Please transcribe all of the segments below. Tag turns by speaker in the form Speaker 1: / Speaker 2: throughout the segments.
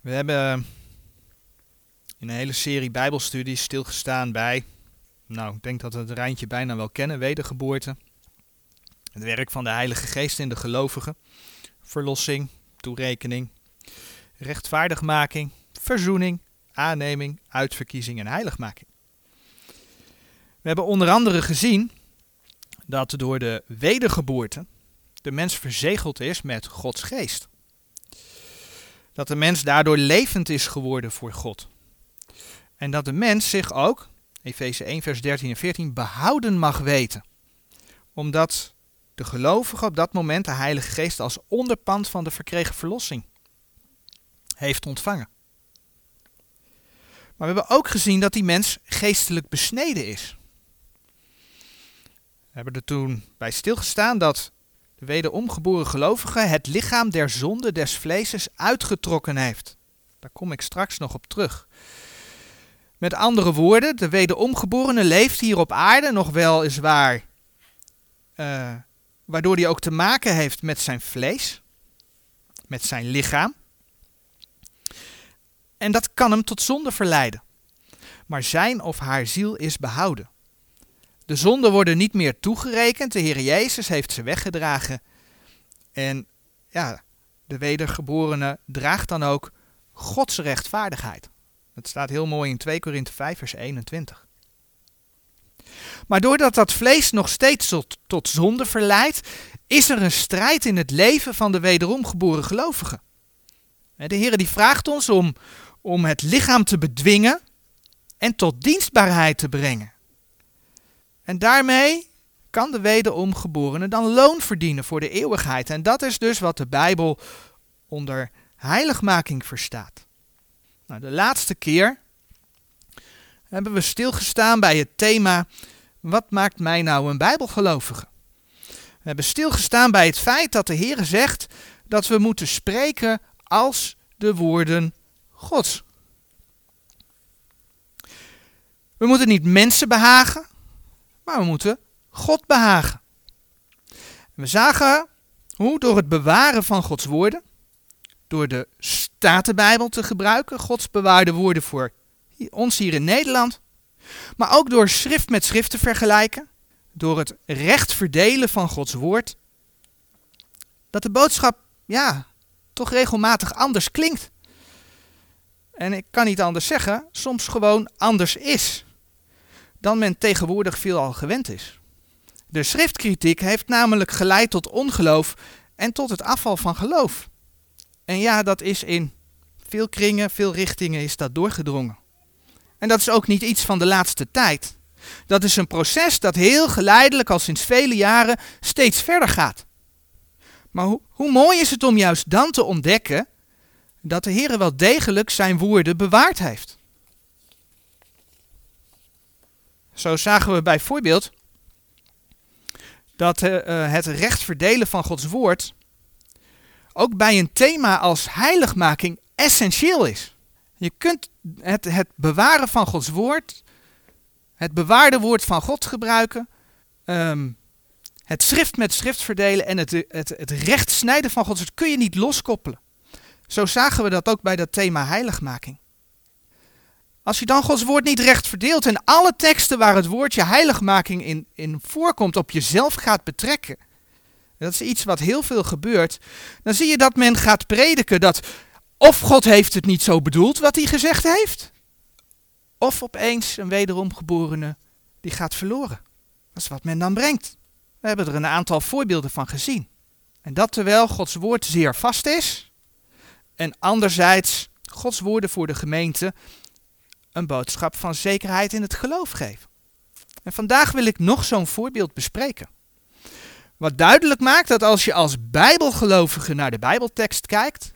Speaker 1: We hebben in een hele serie Bijbelstudies stilgestaan bij, nou, ik denk dat we het rijntje bijna wel kennen: wedergeboorte, het werk van de Heilige Geest in de gelovigen, verlossing, toerekening, rechtvaardigmaking, verzoening, aanneming, uitverkiezing en heiligmaking. We hebben onder andere gezien dat door de wedergeboorte de mens verzegeld is met Gods geest. Dat de mens daardoor levend is geworden voor God. En dat de mens zich ook, Efeze 1, vers 13 en 14, behouden mag weten. Omdat de gelovige op dat moment de Heilige Geest als onderpand van de verkregen verlossing heeft ontvangen. Maar we hebben ook gezien dat die mens geestelijk besneden is. We hebben er toen bij stilgestaan dat de wederomgeboren gelovige het lichaam der zonde des vleeses uitgetrokken heeft. Daar kom ik straks nog op terug. Met andere woorden, de wederomgeborene leeft hier op aarde nog wel is waar, uh, waardoor hij ook te maken heeft met zijn vlees, met zijn lichaam. En dat kan hem tot zonde verleiden. Maar zijn of haar ziel is behouden. De zonden worden niet meer toegerekend. De Heer Jezus heeft ze weggedragen. En ja, de wedergeborene draagt dan ook Gods rechtvaardigheid. Dat staat heel mooi in 2 Korinthe 5, vers 21. Maar doordat dat vlees nog steeds tot, zonde verleidt, is er een strijd in het leven van de wederomgeboren gelovigen. De Heer die vraagt ons om, om het lichaam te bedwingen en tot dienstbaarheid te brengen. En daarmee kan de wederomgeborene dan loon verdienen voor de eeuwigheid. En dat is dus wat de Bijbel onder heiligmaking verstaat. Nou, de laatste keer hebben we stilgestaan bij het thema: wat maakt mij nou een Bijbelgelovige? We hebben stilgestaan bij het feit dat de Heer zegt dat we moeten spreken als de woorden Gods. We moeten niet mensen behagen, maar we moeten God behagen. We zagen hoe door het bewaren van Gods woorden, door de Statenbijbel te gebruiken, Gods bewaarde woorden voor ons hier in Nederland, maar ook door schrift met schrift te vergelijken, door het recht verdelen van Gods woord, dat de boodschap, ja, toch regelmatig anders klinkt. En ik kan niet anders zeggen, soms gewoon anders is dan men tegenwoordig veelal gewend is. De schriftkritiek heeft namelijk geleid tot ongeloof en tot het afval van geloof. En ja, dat is in veel kringen, veel richtingen is dat doorgedrongen. En dat is ook niet iets van de laatste tijd. Dat is een proces dat heel geleidelijk al sinds vele jaren steeds verder gaat. Maar hoe, hoe mooi is het om juist dan te ontdekken dat de Heer wel degelijk zijn woorden bewaard heeft. Zo zagen we bijvoorbeeld dat uh, het recht verdelen van Gods woord ook bij een thema als heiligmaking essentieel is. Je kunt het, het bewaren van Gods woord, het bewaarde woord van God gebruiken, um, het schrift met schrift verdelen en het, het, het recht snijden van Gods woord kun je niet loskoppelen. Zo zagen we dat ook bij dat thema heiligmaking. Als je dan Gods woord niet recht verdeelt en alle teksten waar het woordje heiligmaking in, in voorkomt op jezelf gaat betrekken, dat is iets wat heel veel gebeurt, dan zie je dat men gaat prediken dat of God heeft het niet zo bedoeld wat hij gezegd heeft, of opeens een wederomgeborene die gaat verloren. Dat is wat men dan brengt. We hebben er een aantal voorbeelden van gezien. En dat terwijl Gods woord zeer vast is en anderzijds Gods woorden voor de gemeente een boodschap van zekerheid in het geloof geven. En vandaag wil ik nog zo'n voorbeeld bespreken. Wat duidelijk maakt dat als je als Bijbelgelovige naar de Bijbeltekst kijkt,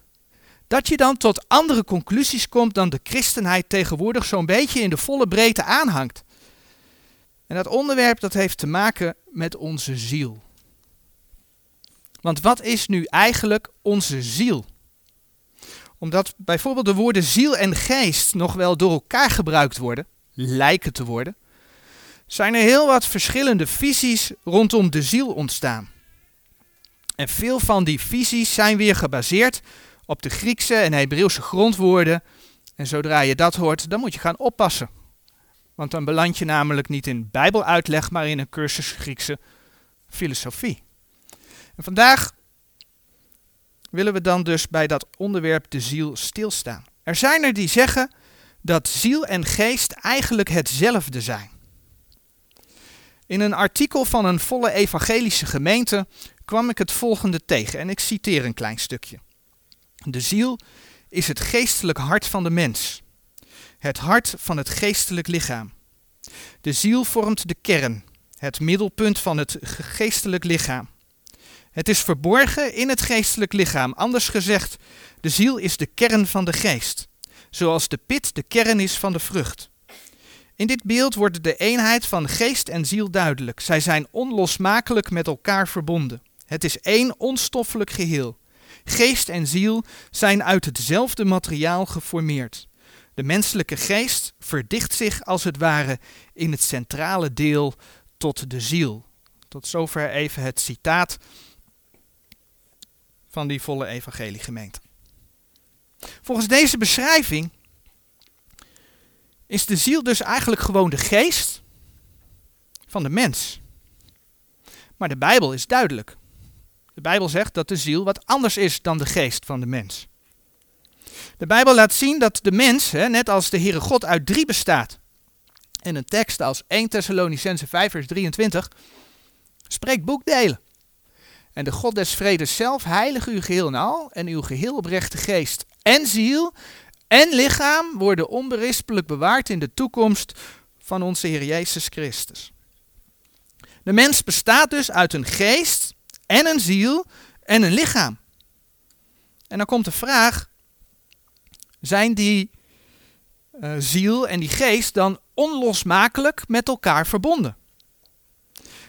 Speaker 1: dat je dan tot andere conclusies komt dan de christenheid tegenwoordig zo'n beetje in de volle breedte aanhangt. En dat onderwerp dat heeft te maken met onze ziel. Want wat is nu eigenlijk onze ziel? Omdat bijvoorbeeld de woorden ziel en geest nog wel door elkaar gebruikt worden, lijken te worden, zijn er heel wat verschillende visies rondom de ziel ontstaan. En veel van die visies zijn weer gebaseerd op de Griekse en Hebreeuwse grondwoorden. En zodra je dat hoort, dan moet je gaan oppassen. Want dan beland je namelijk niet in Bijbeluitleg, maar in een cursus Griekse filosofie. En vandaag willen we dan dus bij dat onderwerp de ziel stilstaan. Er zijn er die zeggen dat ziel en geest eigenlijk hetzelfde zijn. In een artikel van een volle evangelische gemeente kwam ik het volgende tegen en ik citeer een klein stukje. De ziel is het geestelijk hart van de mens, het hart van het geestelijk lichaam. De ziel vormt de kern, het middelpunt van het geestelijk lichaam. Het is verborgen in het geestelijk lichaam. Anders gezegd, de ziel is de kern van de geest, zoals de pit de kern is van de vrucht. In dit beeld wordt de eenheid van geest en ziel duidelijk. Zij zijn onlosmakelijk met elkaar verbonden. Het is één onstoffelijk geheel. Geest en ziel zijn uit hetzelfde materiaal geformeerd. De menselijke geest verdicht zich als het ware in het centrale deel tot de ziel. Tot zover even het citaat van die volle evangeliegemeente. Volgens deze beschrijving is de ziel dus eigenlijk gewoon de geest van de mens. Maar de Bijbel is duidelijk. De Bijbel zegt dat de ziel wat anders is dan de geest van de mens. De Bijbel laat zien dat de mens, hè, net als de Heere God, uit drie bestaat. En een tekst als 1 Thessalonicense 5 vers 23 spreekt boekdelen. En de God des vredes zelf heilige uw geheel en al en uw geheel oprechte geest en ziel en lichaam worden onberispelijk bewaard in de toekomst van onze Heer Jezus Christus. De mens bestaat dus uit een geest en een ziel en een lichaam. En dan komt de vraag, zijn die uh, ziel en die geest dan onlosmakelijk met elkaar verbonden?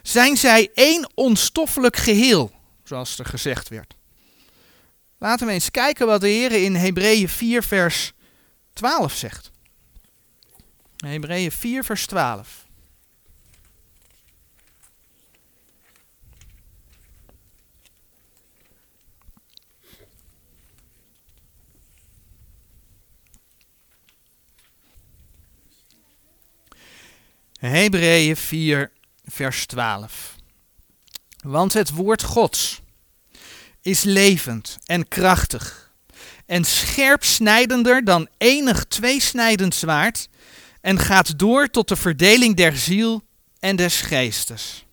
Speaker 1: Zijn zij één onstoffelijk geheel, zoals er gezegd werd? Laten we eens kijken wat de Heer in Hebreeën 4 vers 12 zegt. Hebreeën 4 vers 12. Hebreeën 4, vers 12. Want het woord Gods is levend en krachtig en scherp snijdender dan enig tweesnijdend zwaard en gaat door tot de verdeling der ziel en des geestes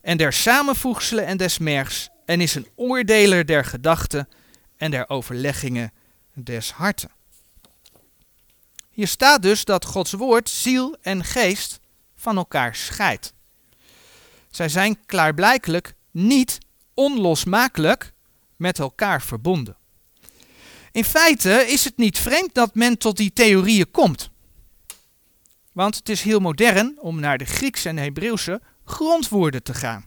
Speaker 1: en der samenvoegselen en des mergs en is een oordeler der gedachten en der overleggingen des harten. Hier staat dus dat Gods woord ziel en geest van elkaar scheidt. Zij zijn klaarblijkelijk niet onlosmakelijk met elkaar verbonden. In feite is het niet vreemd dat men tot die theorieën komt. Want het is heel modern om naar de Griekse en Hebreeuwse grondwoorden te gaan.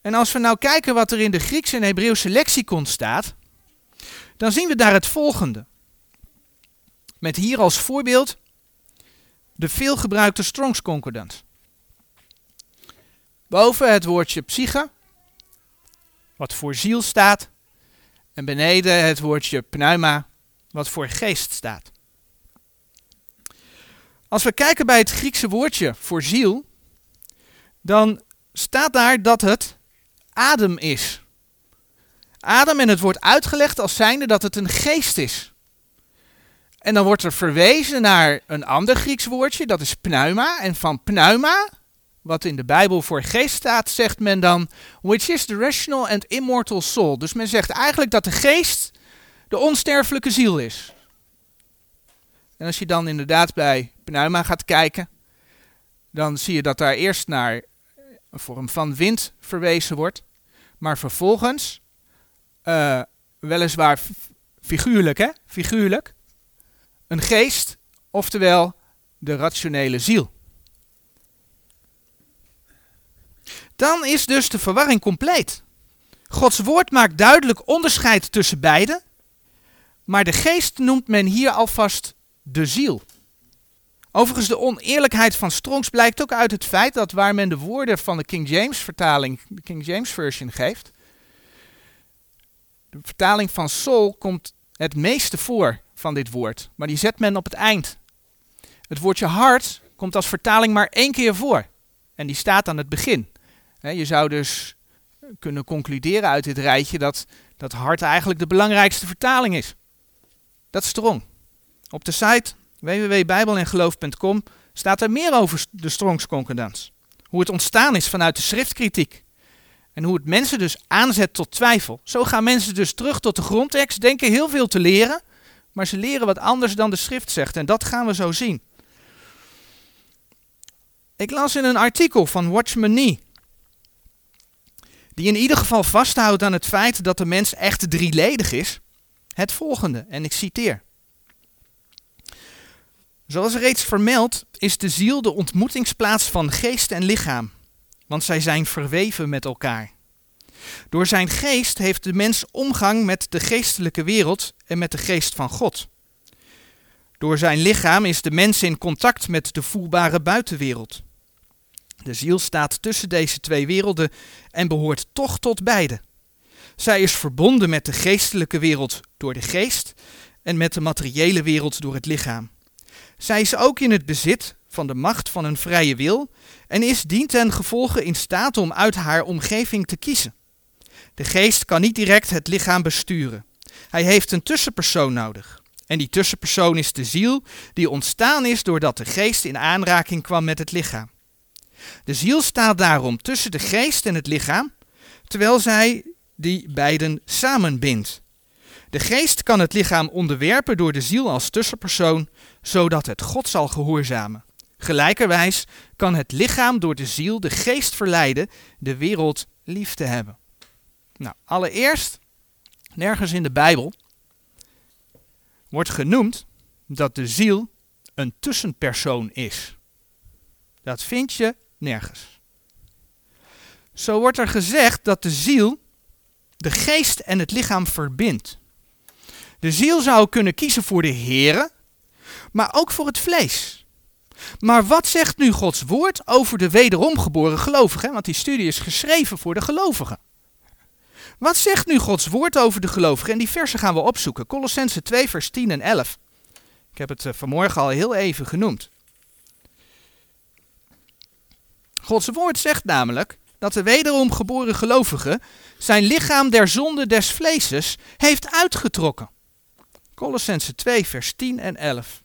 Speaker 1: En als we nou kijken wat er in de Griekse en Hebreeuwse lexicon staat, dan zien we daar het volgende. Met hier als voorbeeld de veelgebruikte Strongs Concordant. Boven het woordje psyche, wat voor ziel staat, en beneden het woordje pneuma, wat voor geest staat. Als we kijken bij het Griekse woordje voor ziel, dan staat daar dat het adem is. Adem en het wordt uitgelegd als zijnde dat het een geest is. En dan wordt er verwezen naar een ander Grieks woordje, dat is pneuma. En van pneuma, wat in de Bijbel voor geest staat, zegt men dan, which is the rational and immortal soul. Dus men zegt eigenlijk dat de geest de onsterfelijke ziel is. En als je dan inderdaad bij pneuma gaat kijken, dan zie je dat daar eerst naar een vorm van wind verwezen wordt, maar vervolgens, uh, weliswaar figuurlijk hè, figuurlijk, een geest, oftewel de rationele ziel. Dan is dus de verwarring compleet. Gods woord maakt duidelijk onderscheid tussen beide, maar de geest noemt men hier alvast de ziel. Overigens, de oneerlijkheid van Strongs blijkt ook uit het feit dat waar men de woorden van de King James vertaling, de King James Version geeft, De vertaling van soul komt het meeste voor van dit woord, maar die zet men op het eind. Het woordje hart komt als vertaling maar één keer voor en die staat aan het begin. Je zou dus kunnen concluderen uit dit rijtje dat dat hart eigenlijk de belangrijkste vertaling is. Dat is strong. Op de site www.bijbelengeloof.com staat er meer over de Strongs Concordans. Hoe het ontstaan is vanuit de schriftkritiek. En hoe het mensen dus aanzet tot twijfel. Zo gaan mensen dus terug tot de grondtekst, denken heel veel te leren, maar ze leren wat anders dan de schrift zegt. En dat gaan we zo zien. Ik las in een artikel van Watchman Nee, die in ieder geval vasthoudt aan het feit dat de mens echt drieledig is, het volgende, en ik citeer. Zoals reeds vermeld, is de ziel de ontmoetingsplaats van geest en lichaam, want zij zijn verweven met elkaar. Door zijn geest heeft de mens omgang met de geestelijke wereld en met de geest van God. Door zijn lichaam is de mens in contact met de voelbare buitenwereld. De ziel staat tussen deze twee werelden en behoort toch tot beide. Zij is verbonden met de geestelijke wereld door de geest en met de materiële wereld door het lichaam. Zij is ook in het bezit van de macht van een vrije wil en is dient ten gevolge in staat om uit haar omgeving te kiezen. De geest kan niet direct het lichaam besturen. Hij heeft een tussenpersoon nodig. En die tussenpersoon is de ziel die ontstaan is doordat de geest in aanraking kwam met het lichaam. De ziel staat daarom tussen de geest en het lichaam, terwijl zij die beiden samenbindt. De geest kan het lichaam onderwerpen door de ziel als tussenpersoon, zodat het God zal gehoorzamen. Gelijkerwijs kan het lichaam door de ziel de geest verleiden de wereld lief te hebben. Nou, allereerst, nergens in de Bijbel wordt genoemd dat de ziel een tussenpersoon is. Dat vind je nergens. Zo wordt er gezegd dat de ziel de geest en het lichaam verbindt. De ziel zou kunnen kiezen voor de Here, maar ook voor het vlees. Maar wat zegt nu Gods woord over de wederom geboren gelovigen? Want die studie is geschreven voor de gelovigen. Wat zegt nu Gods woord over de gelovigen? En die versen gaan we opzoeken. Colossense 2, vers 10 en 11. Ik heb het eh, vanmorgen al heel even genoemd. Gods woord zegt namelijk dat de wederom geboren gelovige zijn lichaam der zonde des vleeses heeft uitgetrokken. Colossense 2, vers 10 en 11.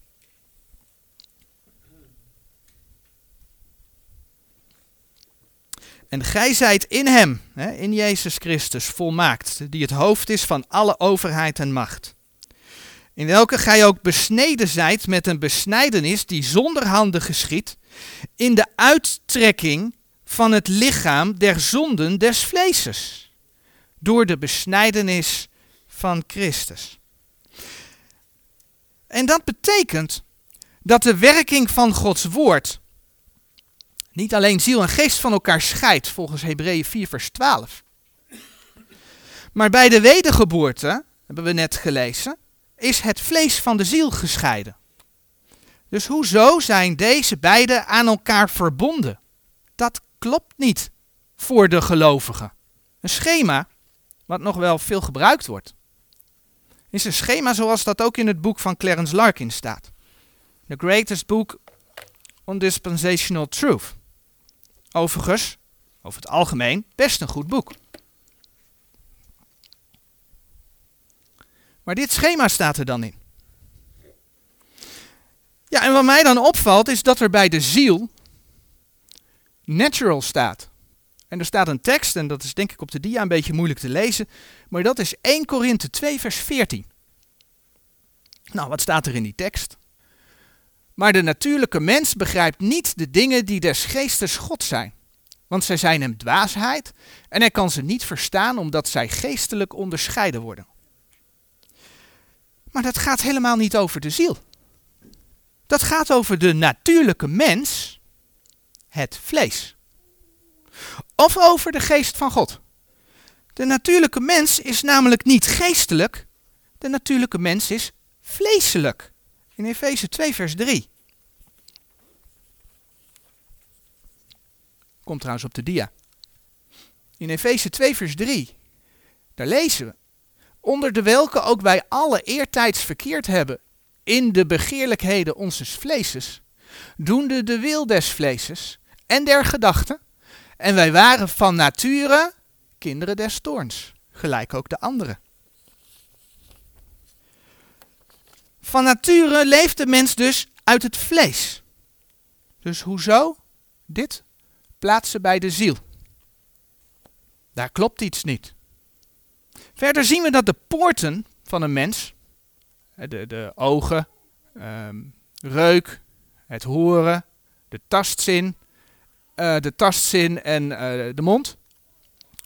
Speaker 1: En gij zijt in hem, in Jezus Christus, volmaakt, die het hoofd is van alle overheid en macht. In welke gij ook besneden zijt met een besnijdenis die zonder handen geschiet, in de uittrekking van het lichaam der zonden des vleeses, door de besnijdenis van Christus. En dat betekent dat de werking van Gods woord niet alleen ziel en geest van elkaar scheidt, volgens Hebreeën 4, vers 12. Maar bij de wedergeboorte, hebben we net gelezen, is het vlees van de ziel gescheiden. Dus hoezo zijn deze beide aan elkaar verbonden? Dat klopt niet voor de gelovigen. Een schema, wat nog wel veel gebruikt wordt, is een schema zoals dat ook in het boek van Clarence Larkin staat. The Greatest Book on Dispensational Truth. Overigens, over het algemeen, best een goed boek. Maar dit schema staat er dan in. Ja, en wat mij dan opvalt is dat er bij de ziel natural staat. En er staat een tekst, en dat is denk ik op de dia een beetje moeilijk te lezen, maar dat is 1 Korinthe 2, vers 14. Nou, wat staat er in die tekst? Maar de natuurlijke mens begrijpt niet de dingen die des geestes God zijn. Want zij zijn hem dwaasheid en hij kan ze niet verstaan omdat zij geestelijk onderscheiden worden. Maar dat gaat helemaal niet over de ziel. Dat gaat over de natuurlijke mens, het vlees. Of over de geest van God. De natuurlijke mens is namelijk niet geestelijk, de natuurlijke mens is vleeselijk. In Efeze 2, vers 3. Komt trouwens op de dia. In Efeze 2, vers 3. Daar lezen we. onder de welke ook wij alle eertijds verkeerd hebben in de begeerlijkheden onzes vleeses, doende de wil des vleeses en der gedachten, en wij waren van nature kinderen des toorns, gelijk ook de anderen. Van nature leeft de mens dus uit het vlees. Dus hoezo? Dit plaatsen bij de ziel. Daar klopt iets niet. Verder zien we dat de poorten van een mens, de, ogen, ehm, reuk, het horen, de tastzin, uh, de tastzin en uh, de mond.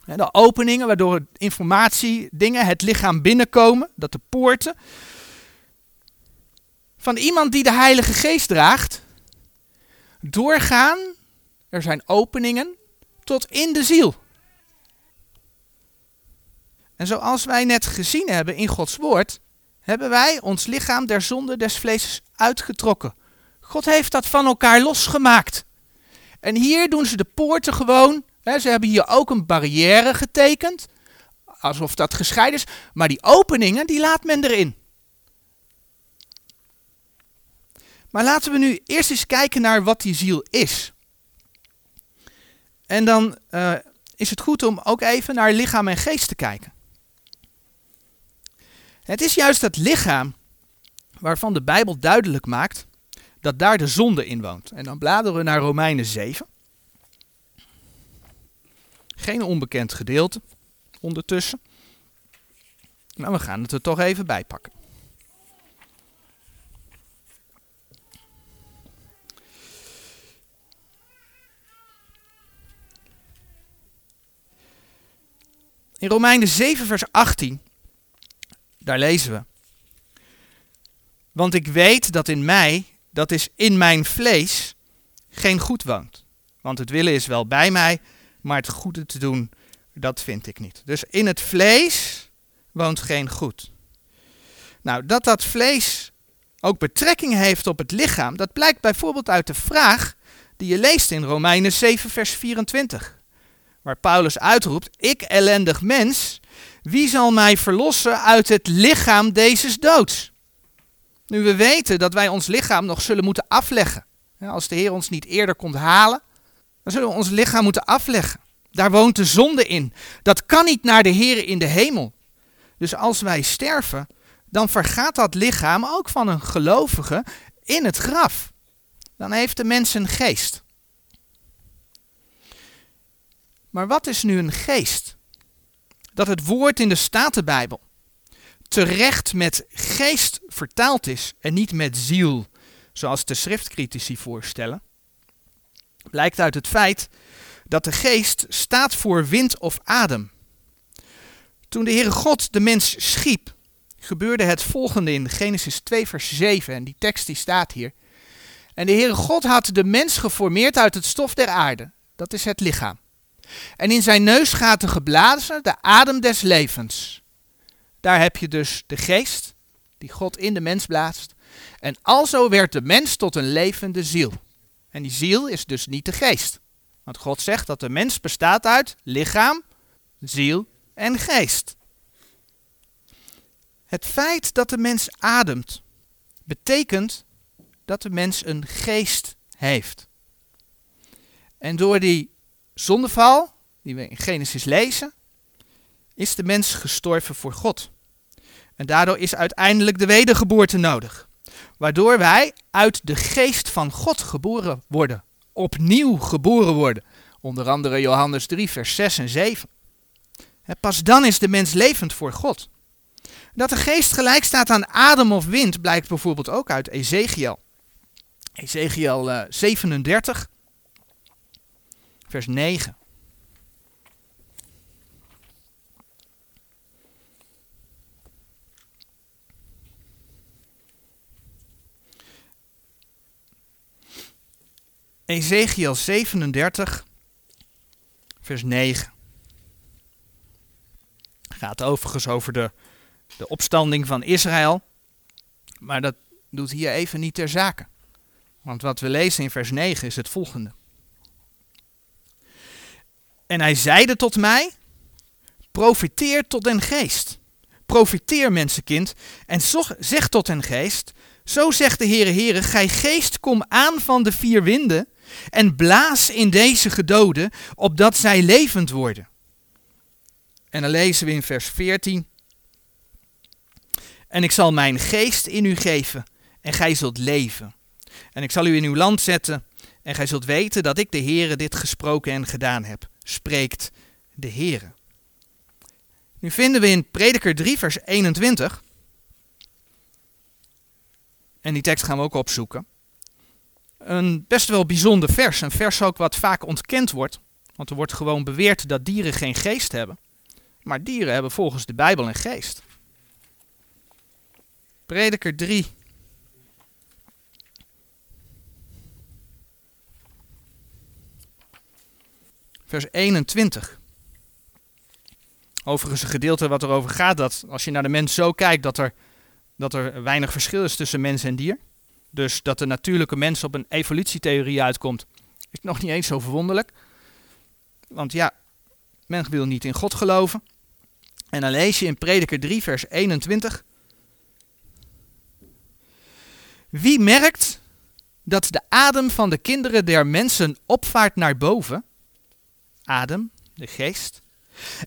Speaker 1: De openingen waardoor informatie, dingen, het lichaam binnenkomen, dat de poorten. Van iemand die de Heilige Geest draagt, doorgaan, er zijn openingen, tot in de ziel. En zoals wij net gezien hebben in Gods woord, hebben wij ons lichaam der zonde des vlees uitgetrokken. God heeft dat van elkaar losgemaakt. En hier doen ze de poorten gewoon. Hè, ze hebben hier ook een barrière getekend. Alsof dat gescheiden is. Maar die openingen, die laat men erin. Maar laten we nu eerst eens kijken naar wat die ziel is. En dan uh, is het goed om ook even naar lichaam en geest te kijken. Het is juist het lichaam waarvan de Bijbel duidelijk maakt dat daar de zonde in woont. En dan bladeren we naar Romeinen 7. Geen onbekend gedeelte ondertussen. Maar we gaan het er toch even bij pakken. In Romeinen 7, vers 18 daar lezen we. Want ik weet dat in mij, dat is in mijn vlees, geen goed woont. Want het willen is wel bij mij, maar het goede te doen, dat vind ik niet. Dus in het vlees woont geen goed. Nou, dat dat vlees ook betrekking heeft op het lichaam, dat blijkt bijvoorbeeld uit de vraag die je leest in Romeinen 7, vers 24. Waar Paulus uitroept: Ik ellendig mens, wie zal mij verlossen uit het lichaam deze doods? Nu we weten dat wij ons lichaam nog zullen moeten afleggen. Als de Heer ons niet eerder komt halen, dan zullen we ons lichaam moeten afleggen. Daar woont de zonde in. Dat kan niet naar de Heer in de hemel. Dus als wij sterven, dan vergaat dat lichaam ook van een gelovige in het graf. Dan heeft de mens een geest. Maar wat is nu een geest? Dat het woord in de Statenbijbel terecht met geest vertaald is en niet met ziel, zoals de schriftcritici voorstellen, blijkt uit het feit dat de geest staat voor wind of adem. Toen de Heere God de mens schiep, gebeurde het volgende in Genesis 2 vers 7 en die tekst die staat hier. En de Heere God had de mens geformeerd uit het stof der aarde, dat is het lichaam. En in zijn neusgaten geblazen de adem des levens. Daar heb je dus de geest die God in de mens blaast. En alzo werd de mens tot een levende ziel. En die ziel is dus niet de geest. Want God zegt dat de mens bestaat uit lichaam, ziel en geest. Het feit dat de mens ademt, betekent dat de mens een geest heeft. En door die zondeval, die we in Genesis lezen, is de mens gestorven voor God. En daardoor is uiteindelijk de wedergeboorte nodig. Waardoor wij uit de geest van God geboren worden. Opnieuw geboren worden. Onder andere Johannes 3, vers 6 en 7. Pas dan is de mens levend voor God. Dat de geest gelijk staat aan adem of wind blijkt bijvoorbeeld ook uit Ezekiel. Ezekiel 37, eh, vers 9. Ezekiel 37, vers 9. Gaat overigens over de, de opstanding van Israël. Maar dat doet hier even niet ter zake. Want wat we lezen in vers 9 is het volgende. En hij zeide tot mij, profiteer tot den geest. profiteer mensenkind en zeg tot hen geest, zo zegt de Heere Heere, gij geest kom aan van de vier winden en blaas in deze gedoden, opdat zij levend worden. En dan lezen we in vers 14. En ik zal mijn geest in u geven en gij zult leven. En ik zal u in uw land zetten en gij zult weten dat ik de Heere dit gesproken en gedaan heb, spreekt de Heere. Nu vinden we in Prediker 3 vers 21, en die tekst gaan we ook opzoeken, een best wel bijzonder vers. Een vers ook wat vaak ontkend wordt, want er wordt gewoon beweerd dat dieren geen geest hebben. Maar dieren hebben volgens de Bijbel een geest. Prediker 3. Vers 21. Overigens een gedeelte wat erover gaat dat als je naar de mens zo kijkt dat er, dat er weinig verschil is tussen mens en dier. Dus dat de natuurlijke mens op een evolutietheorie uitkomt, is nog niet eens zo verwonderlijk. Want ja, men wil niet in God geloven. En dan lees je in Prediker 3, vers 21. Wie merkt dat de adem van de kinderen der mensen opvaart naar boven? Adem, de geest.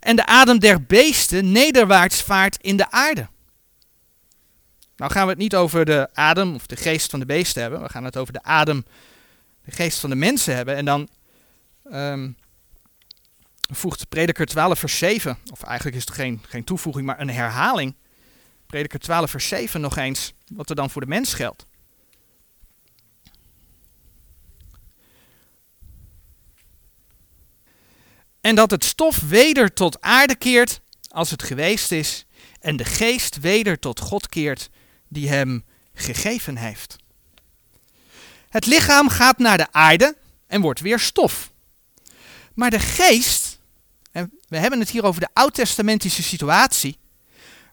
Speaker 1: En de adem der beesten nederwaarts vaart in de aarde. Nou gaan we het niet over de adem of de geest van de beesten hebben. We gaan het over de adem, de geest van de mensen hebben. En dan um, voegt Prediker 12 vers 7, of eigenlijk is het geen, geen toevoeging, maar een herhaling. Prediker 12 vers 7 nog eens, wat er dan voor de mens geldt. En dat het stof weder tot aarde keert als het geweest is, en de geest weder tot God keert die hem gegeven heeft. Het lichaam gaat naar de aarde en wordt weer stof. Maar de geest, en we hebben het hier over de oud-testamentische situatie,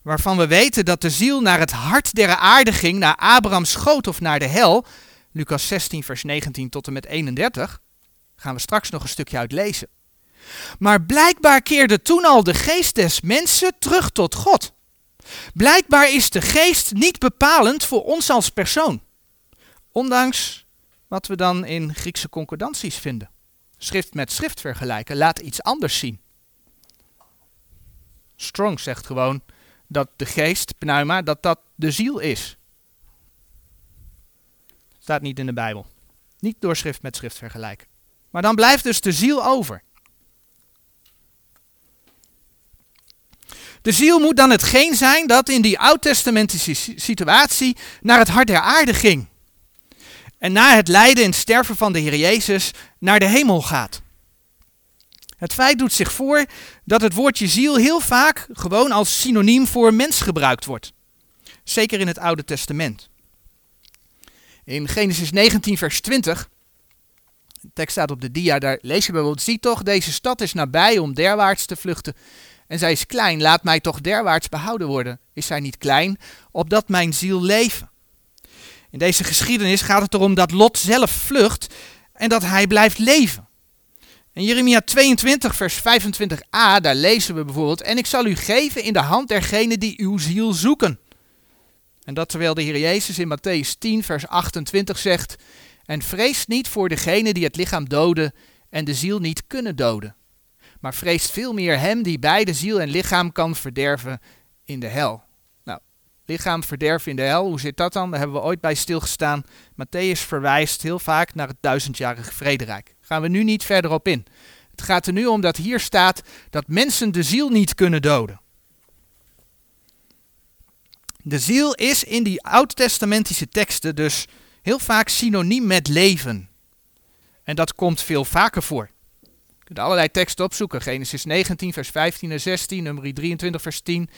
Speaker 1: waarvan we weten dat de ziel naar het hart der aarde ging, naar Abrahams schoot of naar de hel, Lucas 16, vers 19 tot en met 31, gaan we straks nog een stukje uitlezen. Maar blijkbaar keerde toen al de geest des mensen terug tot God. Blijkbaar is de geest niet bepalend voor ons als persoon. Ondanks wat we dan in Griekse concordanties vinden. Schrift met schrift vergelijken laat iets anders zien. Strong zegt gewoon dat de geest, pneuma, dat dat de ziel is. Staat niet in de Bijbel. Niet door schrift met schrift vergelijken. Maar dan blijft dus de ziel over. De ziel moet dan hetgeen zijn dat in die oud-testamentische situatie naar het hart der aarde ging. En na het lijden en sterven van de Heer Jezus naar de hemel gaat. Het feit doet zich voor dat het woordje ziel heel vaak gewoon als synoniem voor mens gebruikt wordt. Zeker in het Oude Testament. In Genesis 19, vers 20, de tekst staat op de dia, daar lees je bijvoorbeeld, zie toch, deze stad is nabij om derwaarts te vluchten. En zij is klein, laat mij toch derwaarts behouden worden. Is zij niet klein, opdat mijn ziel leven? In deze geschiedenis gaat het erom dat Lot zelf vlucht en dat hij blijft leven. In Jeremia 22, vers 25a, daar lezen we bijvoorbeeld: En ik zal u geven in de hand dergenen die uw ziel zoeken. En dat terwijl de Heer Jezus in Matthäus 10, vers 28 zegt: En vrees niet voor degenen die het lichaam doden en de ziel niet kunnen doden maar vreest veel meer hem die beide ziel en lichaam kan verderven in de hel. Nou, lichaam verderven in de hel, hoe zit dat dan? Daar hebben we ooit bij stilgestaan. Matthäus verwijst heel vaak naar het duizendjarige vrederijk. Gaan we nu niet verder op in. Het gaat er nu om dat hier staat dat mensen de ziel niet kunnen doden. De ziel is in die oud-testamentische teksten dus heel vaak synoniem met leven. En dat komt veel vaker voor kunt allerlei teksten opzoeken. Genesis 19, vers 15 en 16, nummer 23, vers 10,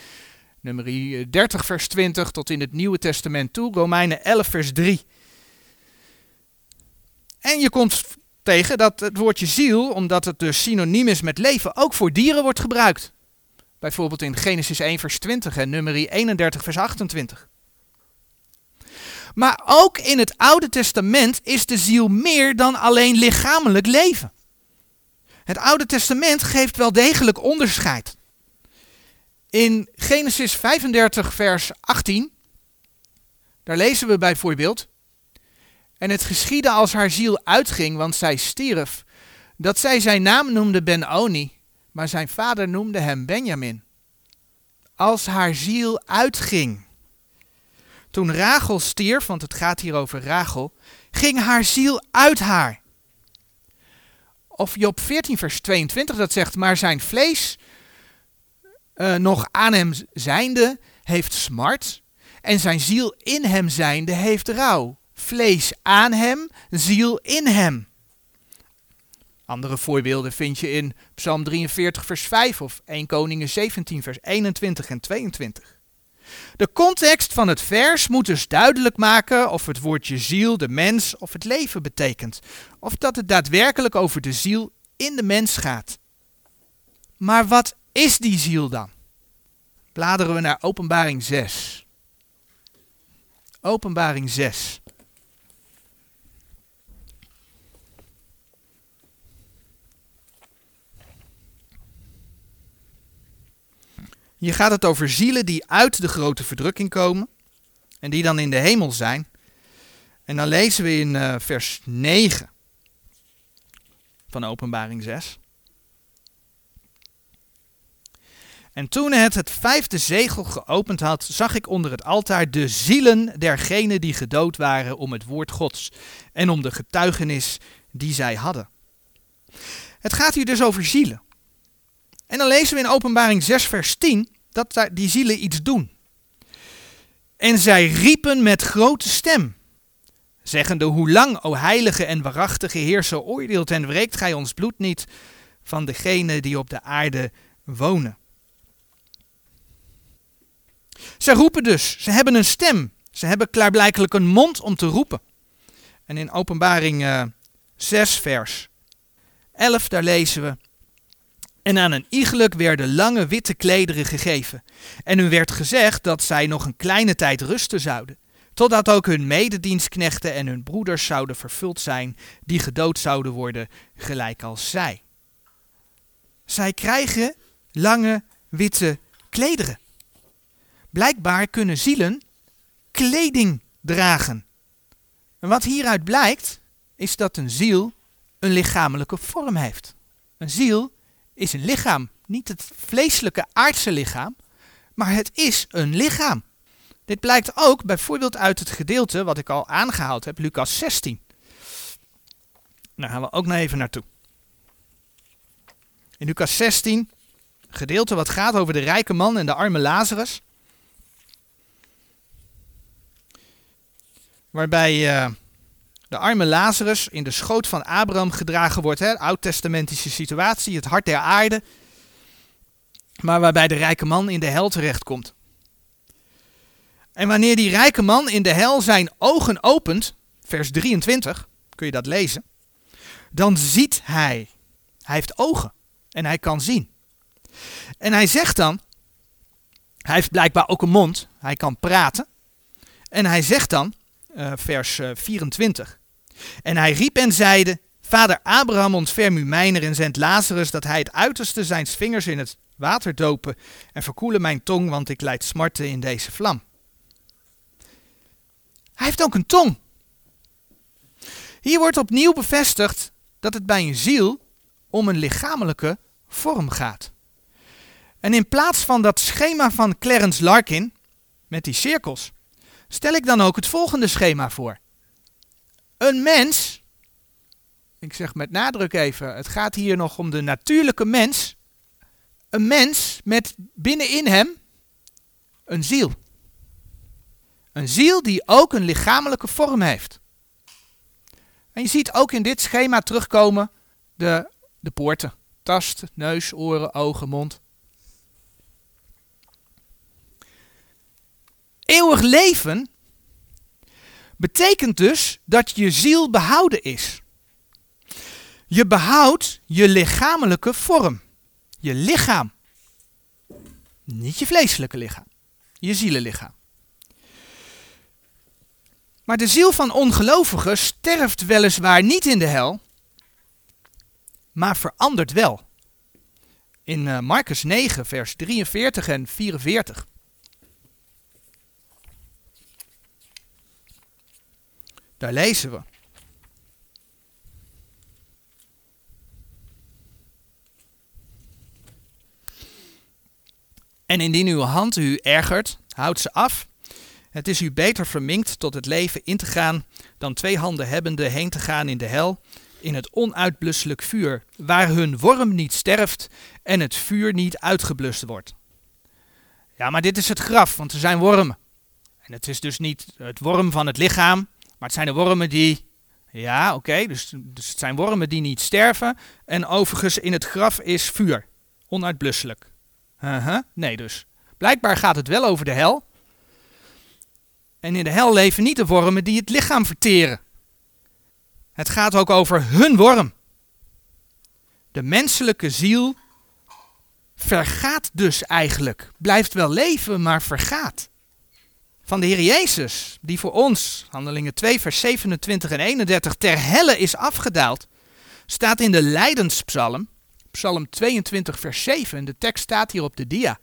Speaker 1: nummer 30, vers 20, tot in het Nieuwe Testament toe, Romeinen 11, vers 3. En je komt tegen dat het woordje ziel, omdat het dus synoniem is met leven, ook voor dieren wordt gebruikt. Bijvoorbeeld in Genesis 1, vers 20 en nummer 31, vers 28. Maar ook in het Oude Testament is de ziel meer dan alleen lichamelijk leven. Het Oude Testament geeft wel degelijk onderscheid. In Genesis 35, vers 18, daar lezen we bijvoorbeeld. En het geschiedde als haar ziel uitging, want zij stierf, dat zij zijn naam noemde Ben-Oni, maar zijn vader noemde hem Benjamin. Als haar ziel uitging. Toen Rachel stierf, want het gaat hier over Rachel, ging haar ziel uit haar. Of Job 14, vers 22, dat zegt, maar zijn vlees uh, nog aan hem zijnde heeft smart en zijn ziel in hem zijnde heeft rouw. Vlees aan hem, ziel in hem. Andere voorbeelden vind je in Psalm 43, vers 5 of 1 Koningen 17, vers 21 en 22. De context van het vers moet dus duidelijk maken of het woordje ziel de mens of het leven betekent. Of dat het daadwerkelijk over de ziel in de mens gaat. Maar wat is die ziel dan? Bladeren we naar Openbaring 6. Openbaring 6. Hier gaat het over zielen die uit de grote verdrukking komen en die dan in de hemel zijn. En dan lezen we in uh, vers 9 van Openbaring 6. En toen het het vijfde zegel geopend had, zag ik onder het altaar de zielen dergenen die gedood waren om het woord Gods en om de getuigenis die zij hadden. Het gaat hier dus over zielen. En dan lezen we in Openbaring 6, vers 10 dat die zielen iets doen. En zij riepen met grote stem, zeggende: Hoe lang, o heilige en waarachtige Heerser, oordeelt en wreekt gij ons bloed niet van degenen die op de aarde wonen? Ze roepen dus, ze hebben een stem, ze hebben klaarblijkelijk een mond om te roepen. En in Openbaring uh, eh, 6, vers 11, daar lezen we. En aan een iegelijk werden lange witte klederen gegeven. En hun werd gezegd dat zij nog een kleine tijd rusten zouden. Totdat ook hun mededienstknechten en hun broeders zouden vervuld zijn, die gedood zouden worden, gelijk als zij. Zij krijgen lange witte klederen. Blijkbaar kunnen zielen kleding dragen. En wat hieruit blijkt, is dat een ziel een lichamelijke vorm heeft. Een ziel is een lichaam. Niet het vleeselijke aardse lichaam, maar het is een lichaam. Dit blijkt ook bijvoorbeeld uit het gedeelte wat ik al aangehaald heb, Lucas 16. Daar gaan we ook nog even naartoe. In Lucas 16, gedeelte wat gaat over de rijke man en de arme Lazarus. Waarbij uh, de arme Lazarus in de schoot van Abraham gedragen wordt. Hè? Oud-testamentische situatie, het hart der aarde. Maar waarbij de rijke man in de hel terechtkomt. En wanneer die rijke man in de hel zijn ogen opent, vers 23, kun je dat lezen, dan ziet hij. Hij heeft ogen en hij kan zien. En hij zegt dan, hij heeft blijkbaar ook een mond, hij kan praten. En hij zegt dan, uh, vers 24. En hij riep en zeide, Vader Abraham ontferm u mijner en zend Lazarus dat hij het uiterste zijns vingers in het water dopen en verkoelen mijn tong, want ik leid smarten in deze vlam. Hij heeft ook een tong. Hier wordt opnieuw bevestigd dat het bij een ziel om een lichamelijke vorm gaat. En in plaats van dat schema van Clarence Larkin met die cirkels, stel ik dan ook het volgende schema voor. Een mens, ik zeg met nadruk even, het gaat hier nog om de natuurlijke mens. Een mens met binnenin hem een ziel. Een ziel die ook een lichamelijke vorm heeft. En je ziet ook in dit schema terugkomen de, de poorten. Tast, neus, oren, ogen, mond. Eeuwig leven betekent dus dat je ziel behouden is. Je behoudt je lichamelijke vorm. Je lichaam. Niet je vleeselijke lichaam. Je zielenlichaam. Maar de ziel van ongelovigen sterft weliswaar niet in de hel, maar verandert wel. in uh, Marcus 9, vers 43 en 44. Daar lezen we. En indien uw hand u ergert, houd ze af. Het is u beter verminkt tot het leven in te gaan, dan twee handen hebbende heen te gaan in de hel, in het onuitblusselijk vuur, waar hun worm niet sterft en het vuur niet uitgeblust wordt. Ja, maar dit is het graf, want er zijn wormen. En het is dus niet het worm van het lichaam, maar het zijn de wormen die. Ja, oké, dus, dus het zijn wormen die niet sterven. En overigens in het graf is vuur, onuitblusselijk. Uh -huh, nee, dus. Blijkbaar gaat het wel over de hel. En in de hel leven niet de wormen die het lichaam verteren. Het gaat ook over hun worm. De menselijke ziel vergaat dus eigenlijk. Blijft wel leven, maar vergaat. Van de Heer Jezus, die voor ons, handelingen 2, vers 27 en 31, ter helle is afgedaald, staat in de Lijdenspsalm, psalm 22, vers 7. En de tekst staat hier op de dia.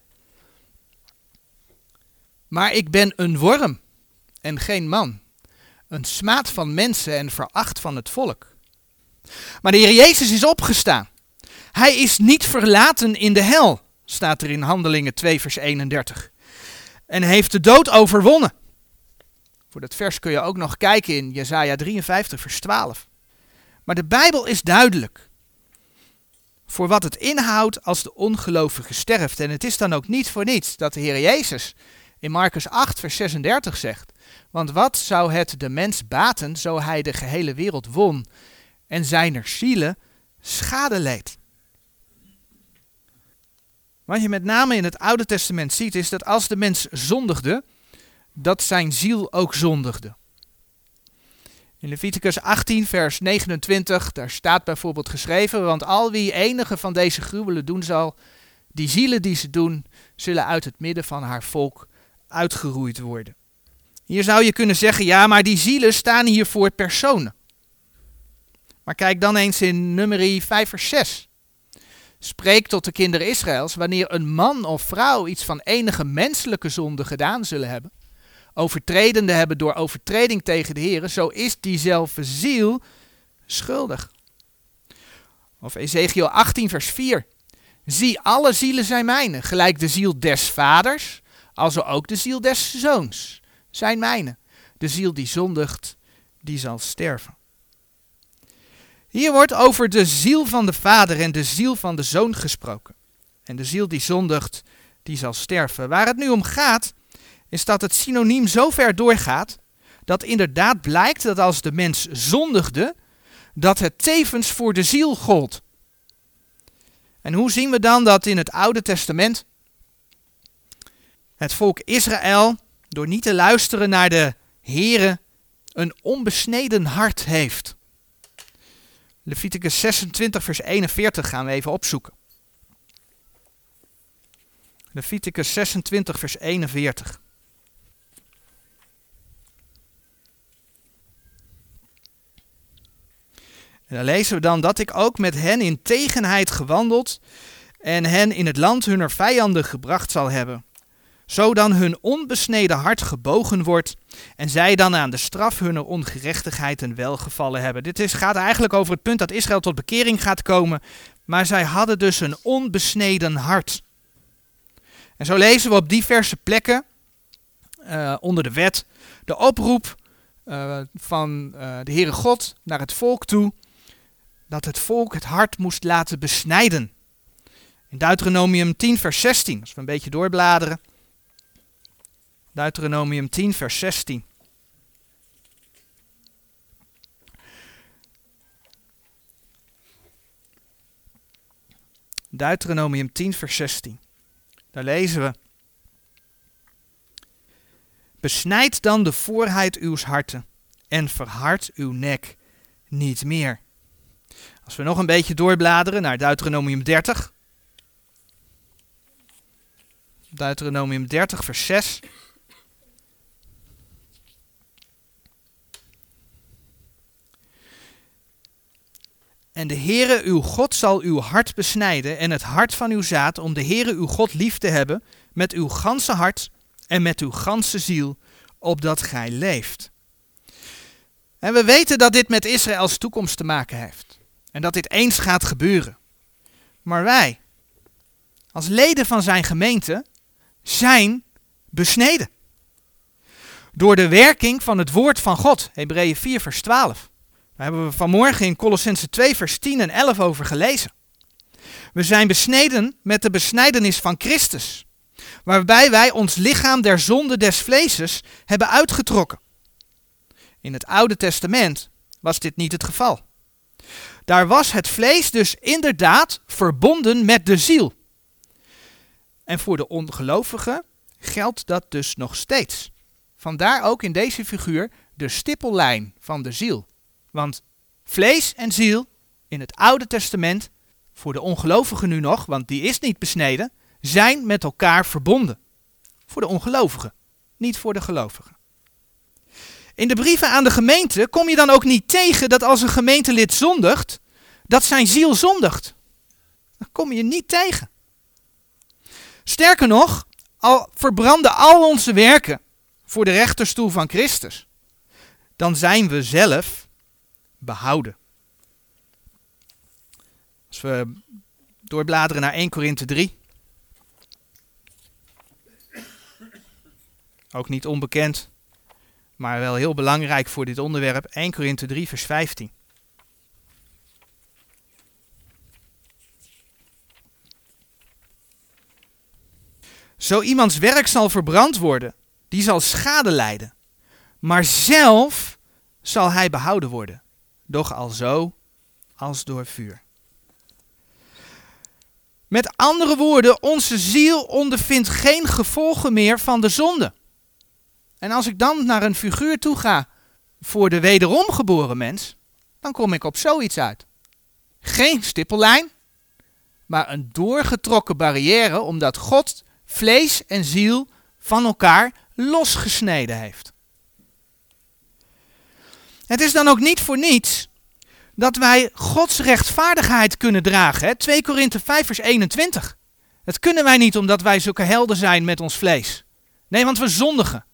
Speaker 1: Maar ik ben een worm en geen man, een smaad van mensen en veracht van het volk. Maar de Heer Jezus is opgestaan. Hij is niet verlaten in de hel, staat er in Handelingen 2, vers 31. En heeft de dood overwonnen. Voor dat vers kun je ook nog kijken in Jesaja 53, vers 12. Maar de Bijbel is duidelijk voor wat het inhoudt als de ongelovige sterft. En het is dan ook niet voor niets dat de Heer Jezus in Marcus 8, vers 36 zegt: Want wat zou het de mens baten zo hij de gehele wereld won en zijner zielen schade leed? Wat je met name in het Oude Testament ziet, is dat als de mens zondigde, dat zijn ziel ook zondigde. In Leviticus 18, vers 29, daar staat bijvoorbeeld geschreven: Want al wie enige van deze gruwelen doen zal, die zielen die ze doen, zullen uit het midden van haar volk uitgeroeid worden. Hier zou je kunnen zeggen: ja, maar die zielen staan hier voor personen. Maar kijk dan eens in nummer 5, vers 6. Spreek tot de kinderen Israëls wanneer een man of vrouw iets van enige menselijke zonde gedaan zullen hebben, overtredende hebben door overtreding tegen de Heer, zo is diezelfde ziel schuldig. Of Ezekiel 18, vers 4. Zie, alle zielen zijn mijne, gelijk de ziel des vaders, also ook de ziel des zoons zijn mijne. De ziel die zondigt, die zal sterven. Hier wordt over de ziel van de vader en de ziel van de zoon gesproken. En de ziel die zondigt, die zal sterven. Waar het nu om gaat, is dat het synoniem zo ver doorgaat dat inderdaad blijkt dat als de mens zondigde, dat het tevens voor de ziel gold. En hoe zien we dan dat in het Oude Testament het volk Israël, door niet te luisteren naar de Here, een onbesneden hart heeft? Leviticus 26, vers 41 gaan we even opzoeken. Leviticus 26, vers 41. En dan lezen we dan dat ik ook met hen in tegenheid gewandeld en hen in het land hunner vijanden gebracht zal hebben. Zo dan hun onbesneden hart gebogen wordt en zij dan aan de straf hunner ongerechtigheid en welgevallen hebben. Dit is, gaat eigenlijk over het punt dat Israël tot bekering gaat komen, maar zij hadden dus een onbesneden hart. En zo lezen we op diverse plekken uh, onder de wet de oproep uh, van uh, de Heere God naar het volk toe dat het volk het hart moest laten besnijden. In Deuteronomium 10, vers 16, als we een beetje doorbladeren. Deuteronomium 10, vers 16. Deuteronomium 10, vers 16. Daar lezen we. Besnijd dan de voorheid uw harten en verhard uw nek niet meer. Als we nog een beetje doorbladeren naar Deuteronomium 30. Deuteronomium 30, vers 6. En de Heere uw God zal uw hart besnijden en het hart van uw zaad om de Heere uw God lief te hebben met uw ganse hart en met uw ganse ziel, opdat gij leeft. En we weten dat dit met Israëls toekomst te maken heeft. En dat dit eens gaat gebeuren. Maar wij, als leden van zijn gemeente, zijn besneden. Door de werking van het woord van God. Hebreeën 4 vers 12. Daar hebben we vanmorgen in Colossense 2 vers 10 en 11 over gelezen. We zijn besneden met de besnijdenis van Christus. Waarbij wij ons lichaam der zonde des vleeses hebben uitgetrokken. In het Oude Testament was dit niet het geval. Daar was het vlees dus inderdaad verbonden met de ziel. En voor de ongelovigen geldt dat dus nog steeds. Vandaar ook in deze figuur de stippellijn van de ziel. Want vlees en ziel in het Oude Testament, voor de ongelovigen nu nog, want die is niet besneden, zijn met elkaar verbonden. Voor de ongelovigen, niet voor de gelovigen. In de brieven aan de gemeente kom je dan ook niet tegen dat als een gemeentelid zondigt, dat zijn ziel zondigt. Dat kom je niet tegen. Sterker nog, al verbranden al onze werken voor de rechterstoel van Christus, dan zijn we zelf behouden. Als we doorbladeren naar 1 Korinthe 3. Ook niet onbekend, maar wel heel belangrijk voor dit onderwerp. 1 Korinthe 3, vers 15. Zo iemands werk zal verbrand worden, die zal schade lijden. Maar zelf zal hij behouden worden, doch al zo als door vuur. Met andere woorden, onze ziel ondervindt geen gevolgen meer van de zonde. En als ik dan naar een figuur toe ga voor de wederom geboren mens, dan kom ik op zoiets uit. Geen stippellijn, maar een doorgetrokken barrière, omdat God vlees en ziel van elkaar losgesneden heeft. Het is dan ook niet voor niets dat wij Gods rechtvaardigheid kunnen dragen. Hè? 2 Korinthe 5 vers 21. Dat kunnen wij niet omdat wij zulke helden zijn met ons vlees. Nee, want we zondigen.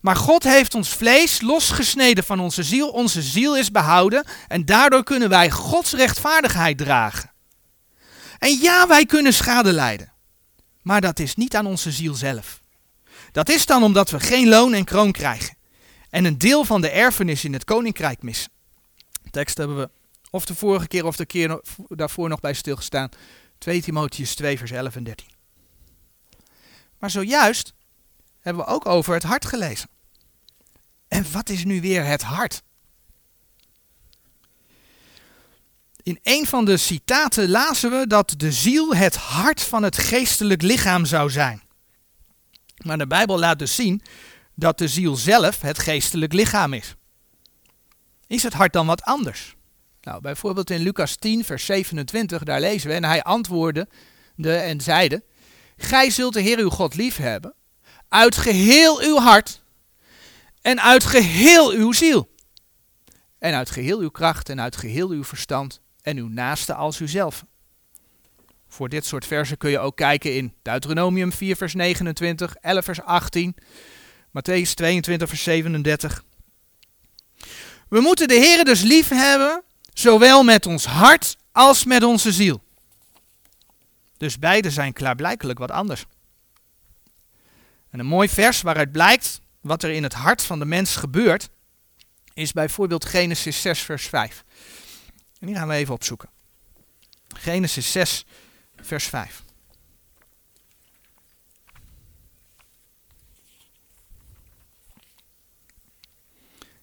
Speaker 1: Maar God heeft ons vlees losgesneden van onze ziel. Onze ziel is behouden en daardoor kunnen wij Gods rechtvaardigheid dragen. En ja, wij kunnen schade lijden. Maar dat is niet aan onze ziel zelf. Dat is dan omdat we geen loon en kroon krijgen. En een deel van de erfenis in het koninkrijk missen. De tekst hebben we of de vorige keer of de keer daarvoor nog bij stilgestaan. 2 Timotheus 2 vers 11 en 13. Maar zojuist hebben we ook over het hart gelezen. En wat is nu weer het hart? In een van de citaten lazen we dat de ziel het hart van het geestelijk lichaam zou zijn. Maar de Bijbel laat dus zien dat de ziel zelf het geestelijk lichaam is. Is het hart dan wat anders? Nou, bijvoorbeeld in Lucas 10, vers 27, daar lezen we, en hij antwoordde de, en zeide, Gij zult de Heer uw God lief hebben, uit geheel uw hart en uit geheel uw ziel. En uit geheel uw kracht en uit geheel uw verstand en uw naaste als uzelf. Voor dit soort versen kun je ook kijken in Deuteronomium 4 vers 29, 11 vers 18, Matthäus 22 vers 37. We moeten de Heer dus lief hebben, zowel met ons hart als met onze ziel. Dus beide zijn klaarblijkelijk wat anders. En een mooi vers waaruit blijkt wat er in het hart van de mens gebeurt, is bijvoorbeeld Genesis 6 vers 5. En die gaan we even opzoeken. Genesis 6 vers 5.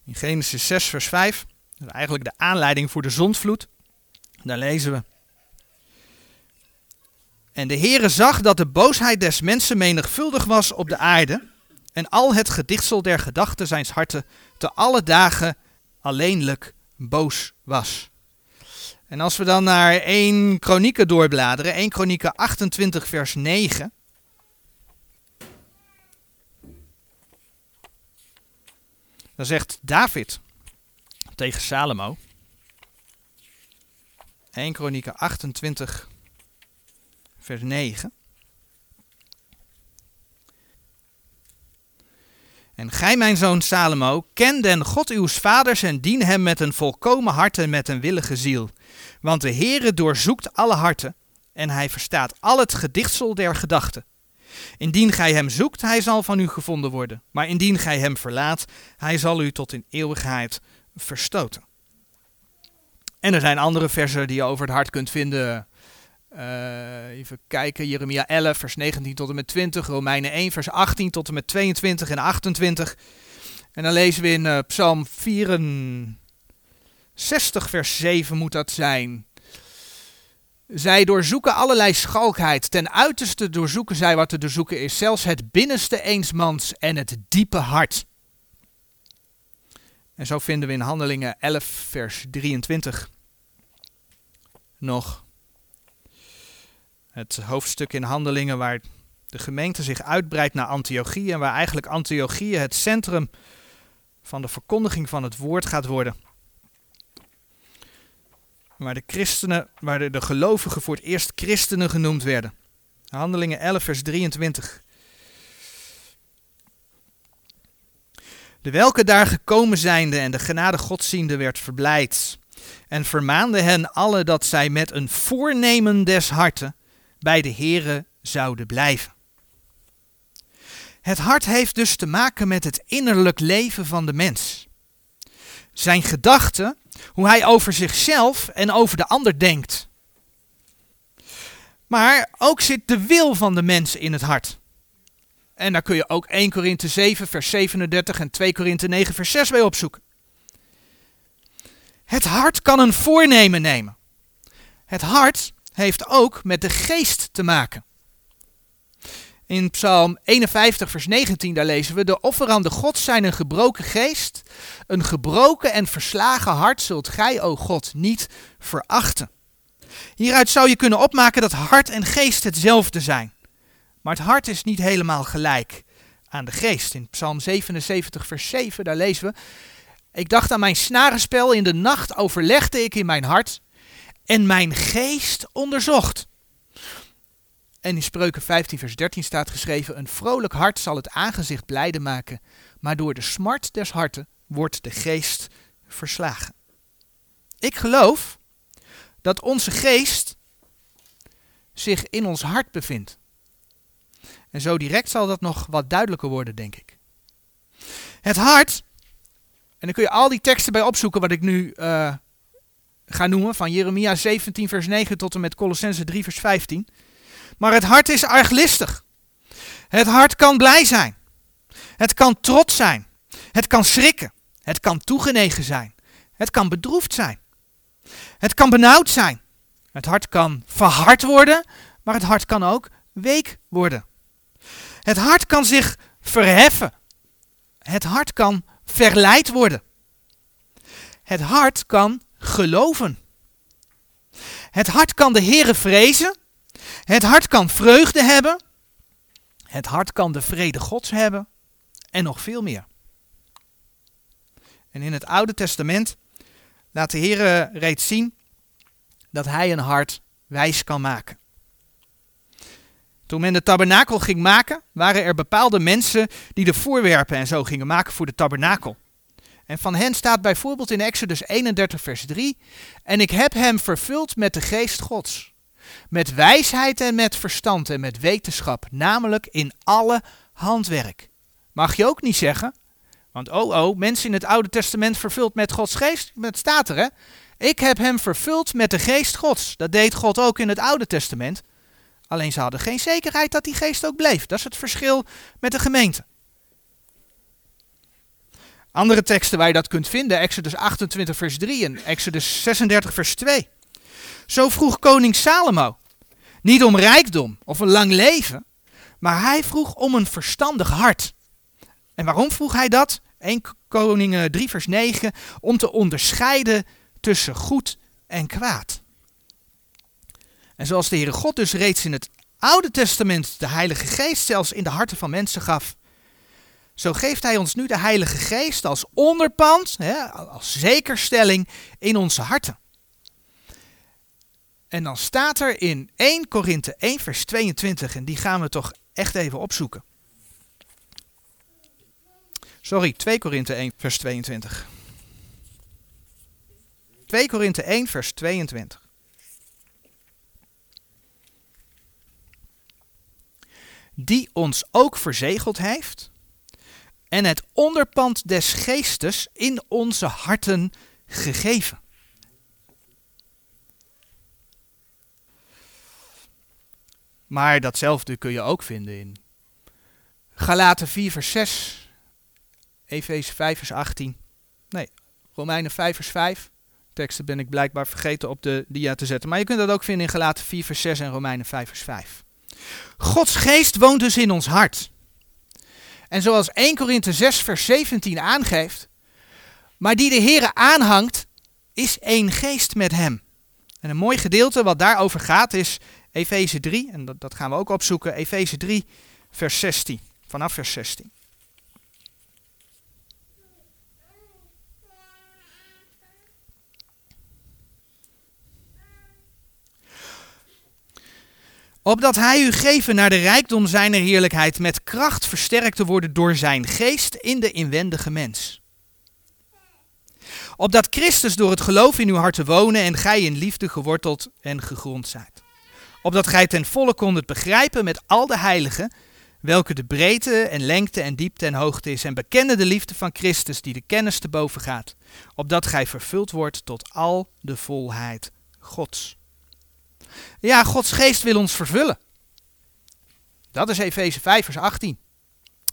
Speaker 1: In Genesis 6, vers 5, dat is eigenlijk de aanleiding voor de zondvloed. Daar lezen we. En de Heere zag dat de boosheid des mensen menigvuldig was op de aarde, en al het gedichtsel der gedachten zijns harten te alle dagen alleenlijk boos was. En als we dan naar 1 Kronieken doorbladeren, 1 Kronieken 28 vers 9. Zegt David tegen Salomo. 1 Kronieken 28, vers 9. En gij, mijn zoon Salomo, ken den God uw vaders en dien hem met een volkomen hart en met een willige ziel. Want de Heere doorzoekt alle harten en hij verstaat al het gedichtsel der gedachten. Indien gij hem zoekt, hij zal van u gevonden worden. Maar indien gij hem verlaat, hij zal u tot in eeuwigheid verstoten. En er zijn andere versen die je over het hart kunt vinden. Uh, even kijken, Jeremia 11, vers 19 tot en met 20, Romeinen 1, vers 18 tot en met 22 en 28. En dan lezen we in uh, Psalm 64, vers 7 moet dat zijn. Zij doorzoeken allerlei schalkheid. Ten uiterste doorzoeken zij wat te doorzoeken is, zelfs het binnenste eensmans en het diepe hart. En zo vinden we in Handelingen 11, vers 23 nog het hoofdstuk in Handelingen waar de gemeente zich uitbreidt naar Antiochië en waar eigenlijk Antiochië het centrum van de verkondiging van het woord gaat worden. Waar de christenen, waar de, gelovigen voor het eerst christenen genoemd werden. Handelingen 11 vers 23. De welke daar gekomen zijnde en de genade God ziende werd verblijd en vermaande hen alle dat zij met een voornemen des harten bij de Here zouden blijven. Het hart heeft dus te maken met het innerlijk leven van de mens. Zijn gedachten, hoe hij over zichzelf en over de ander denkt. Maar ook zit de wil van de mens in het hart. En daar kun je ook 1 Korinthe 7 vers 37 en 2 Korinthe 9 vers 6 bij opzoeken. Het hart kan een voornemen nemen. Het hart heeft ook met de geest te maken. In Psalm 51, vers 19, daar lezen we: De offeranden God zijn een gebroken geest. Een gebroken en verslagen hart zult gij, o God, niet verachten. Hieruit zou je kunnen opmaken dat hart en geest hetzelfde zijn. Maar het hart is niet helemaal gelijk aan de geest. In Psalm 77, vers 7, daar lezen we: Ik dacht aan mijn snarenspel, in de nacht overlegde ik in mijn hart en mijn geest onderzocht. En in Spreuken 15, vers 13 staat geschreven: Een vrolijk hart zal het aangezicht blijde maken, maar door de smart des harten wordt de geest verslagen. Ik geloof dat onze geest zich in ons hart bevindt. En zo direct zal dat nog wat duidelijker worden, denk ik. Het hart, en dan kun je al die teksten bij opzoeken wat ik nu uh, ga noemen, van Jeremia 17 vers 9 tot en met Colossense 3 vers 15. Maar het hart is arglistig. Het hart kan blij zijn. Het kan trots zijn. Het kan schrikken. Het kan toegenegen zijn. Het kan bedroefd zijn. Het kan benauwd zijn. Het hart kan verhard worden, maar het hart kan ook week worden. Het hart kan zich verheffen. Het hart kan verleid worden. Het hart kan geloven. Het hart kan de Heere vrezen. Het hart kan vreugde hebben. Het hart kan de vrede Gods hebben. En nog veel meer. En in het Oude Testament laat de Heere reeds zien dat hij een hart wijs kan maken. Toen men de tabernakel ging maken, waren er bepaalde mensen die de voorwerpen en zo gingen maken voor de tabernakel. En van hen staat bijvoorbeeld in Exodus 31, vers 3: En ik heb hem vervuld met de geest Gods. Met wijsheid en met verstand en met wetenschap, namelijk in alle handwerk. Mag je ook niet zeggen, want oh oh, mensen in het Oude Testament vervuld met Gods geest, het staat er hè. Ik heb hem vervuld met de geest Gods. Dat deed God ook in het Oude Testament. Alleen ze hadden geen zekerheid dat die geest ook bleef. Dat is het verschil met de gemeente. Andere teksten waar je dat kunt vinden, Exodus 28 vers 3 en Exodus 36 vers 2. Zo vroeg koning Salomo, niet om rijkdom of een lang leven, maar hij vroeg om een verstandig hart. En waarom vroeg hij dat? 1 Koningen 3 vers 9, om te onderscheiden tussen goed en kwaad. En zoals de Heere God dus reeds in het Oude Testament de Heilige Geest zelfs in de harten van mensen gaf, zo geeft Hij ons nu de Heilige Geest als onderpand, hè, als zekerstelling in onze harten. En dan staat er in 1 Korinthe 1 vers 22, en die gaan we toch echt even opzoeken. Sorry, 2 Korinthe 1 vers 22. 2 Korinthe 1 vers 22. Die ons ook verzegeld heeft en het onderpand des geestes in onze harten gegeven. Maar datzelfde kun je ook vinden in Galaten 4 vers 6, Efeze 5 vers 18. Nee, Romeinen 5 vers 5. Teksten ben ik blijkbaar vergeten op de dia te zetten. Maar je kunt dat ook vinden in Galaten 4 vers 6 en Romeinen 5 vers 5. Gods geest woont dus in ons hart. En zoals 1 Korinthe 6 vers 17 aangeeft, maar die de Heere aanhangt, is één geest met hem. En een mooi gedeelte wat daarover gaat is Efeze 3, en dat, dat gaan we ook opzoeken, Efeze 3 vers 16, vanaf vers 16. Opdat hij u geven naar de rijkdom zijner heerlijkheid met kracht versterkt te worden door zijn geest in de inwendige mens. Opdat Christus door het geloof in uw harten wonen en gij in liefde geworteld en gegrond zijt. Opdat gij ten volle kondet begrijpen met al de heiligen, welke de breedte en lengte en diepte en hoogte is, en bekennen de liefde van Christus die de kennis te boven gaat. Opdat gij vervuld wordt tot al de volheid Gods. Ja, Gods geest wil ons vervullen. Dat is Efeze 5, vers 18.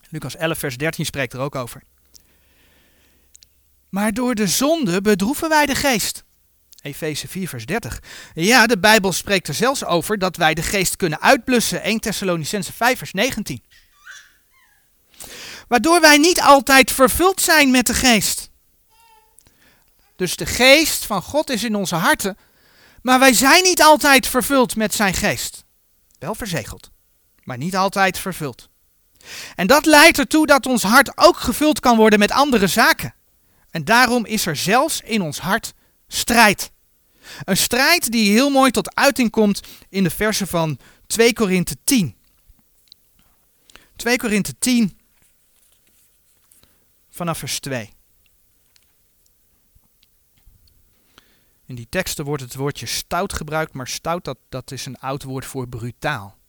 Speaker 1: Lucas 11, vers 13 spreekt er ook over. Maar door de zonde bedroeven wij de geest. Efeze 4, vers 30. Ja, de Bijbel spreekt er zelfs over dat wij de geest kunnen uitblussen. 1 Thessalonicense 5, vers 19. Waardoor wij niet altijd vervuld zijn met de geest. Dus de geest van God is in onze harten, maar wij zijn niet altijd vervuld met zijn geest. Wel verzegeld, maar niet altijd vervuld. En dat leidt ertoe dat ons hart ook gevuld kan worden met andere zaken. En daarom is er zelfs in ons hart strijd. Een strijd die heel mooi tot uiting komt in de versen van 2 Korinthe 10. 2 Korinthe 10 vanaf vers 2. In die teksten wordt het woordje stout gebruikt, maar stout dat, dat is een oud woord voor brutaal.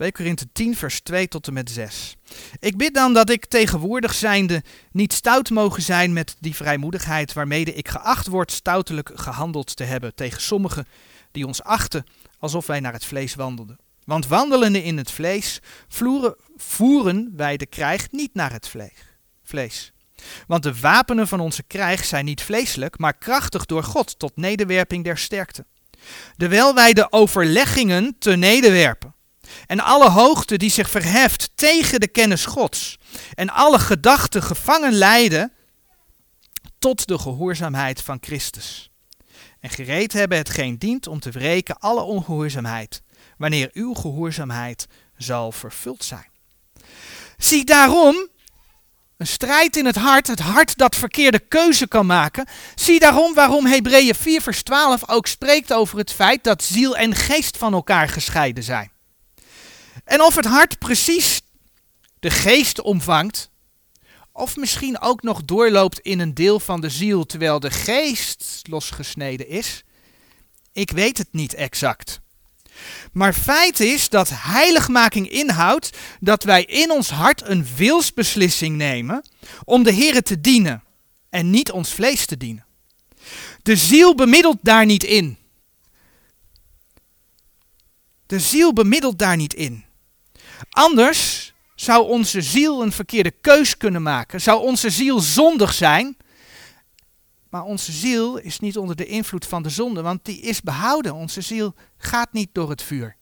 Speaker 1: 2 Korinthe 10 vers 2 tot en met 6. Ik bid dan dat ik tegenwoordig zijnde niet stout mogen zijn met die vrijmoedigheid waarmede ik geacht word stoutelijk gehandeld te hebben tegen sommigen die ons achten alsof wij naar het vlees wandelden. Want wandelende in het vlees voeren wij de krijg niet naar het vlees. Want de wapenen van onze krijg zijn niet vleeselijk, maar krachtig door God tot nederwerping der sterkte. Terwijl wij de overleggingen te nederwerpen en alle hoogte die zich verheft tegen de kennis Gods en alle gedachten gevangen leiden tot de gehoorzaamheid van Christus. En gereed hebben hetgeen dient om te wreken alle ongehoorzaamheid, wanneer uw gehoorzaamheid zal vervuld zijn. Zie daarom een strijd in het hart, het hart dat verkeerde keuze kan maken. Zie daarom waarom Hebreeën 4 vers 12 ook spreekt over het feit dat ziel en geest van elkaar gescheiden zijn. En of het hart precies de geest omvangt, of misschien ook nog doorloopt in een deel van de ziel terwijl de geest losgesneden is, ik weet het niet exact. Maar feit is dat heiligmaking inhoudt dat wij in ons hart een wilsbeslissing nemen om de Here te dienen en niet ons vlees te dienen. De ziel bemiddelt daar niet in. De ziel bemiddelt daar niet in. Anders zou onze ziel een verkeerde keus kunnen maken. Zou onze ziel zondig zijn. Maar onze ziel is niet onder de invloed van de zonde, want die is behouden. Onze ziel gaat niet door het vuur.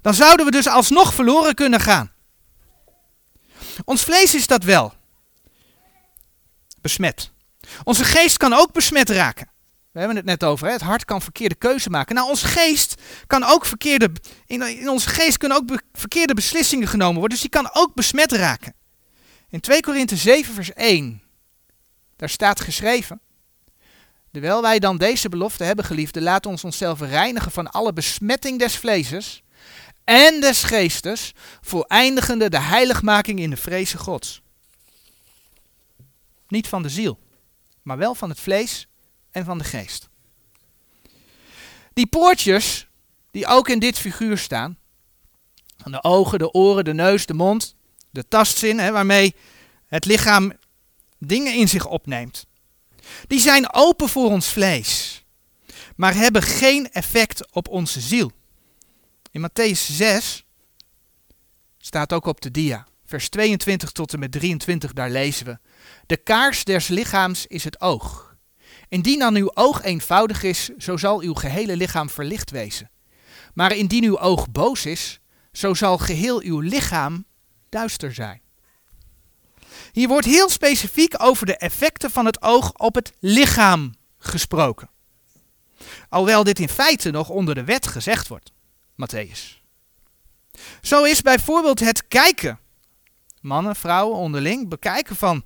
Speaker 1: Dan zouden we dus alsnog verloren kunnen gaan. Ons vlees is dat wel. Besmet. Onze geest kan ook besmet raken. We hebben het net over, hè? het hart kan verkeerde keuze maken. Nou, onze geest kan ook verkeerde, in, in onze geest kunnen ook verkeerde beslissingen genomen worden, dus die kan ook besmet raken. In 2 Korinthe 7 vers 1, daar staat geschreven, Terwijl wij dan deze belofte hebben, geliefde, laat ons onszelf reinigen van alle besmetting des vleeses en des geestes, voleindigende de heiligmaking in de vreze Gods. Niet van de ziel, maar wel van het vlees en van de geest. Die poortjes, die ook in dit figuur staan, van de ogen, de oren, de neus, de mond, de tastzin, hè, waarmee het lichaam dingen in zich opneemt. Die zijn open voor ons vlees, maar hebben geen effect op onze ziel. In Matthäus 6 staat ook op de dia, vers 22 tot en met 23, daar lezen we. De kaars des lichaams is het oog. Indien dan uw oog eenvoudig is, zo zal uw gehele lichaam verlicht wezen. Maar indien uw oog boos is, zo zal geheel uw lichaam duister zijn. Hier wordt heel specifiek over de effecten van het oog op het lichaam gesproken. Alhoewel dit in feite nog onder de wet gezegd wordt, Matthäus. Zo is bijvoorbeeld het kijken, mannen, vrouwen onderling, bekijken van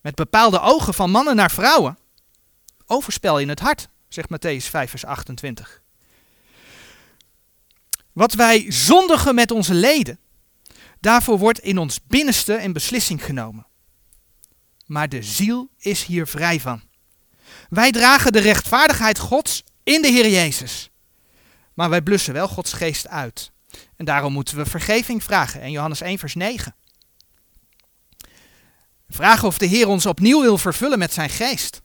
Speaker 1: met bepaalde ogen van mannen naar vrouwen, overspel in het hart, zegt Matthäus 5, vers 28. Wat wij zondigen met onze leden, daarvoor wordt in ons binnenste een beslissing genomen. Maar de ziel is hier vrij van. Wij dragen de rechtvaardigheid Gods in de Heer Jezus. Maar wij blussen wel Gods geest uit. En daarom moeten we vergeving vragen. En Johannes 1, vers 9. Vragen of de Heer ons opnieuw wil vervullen met zijn geest.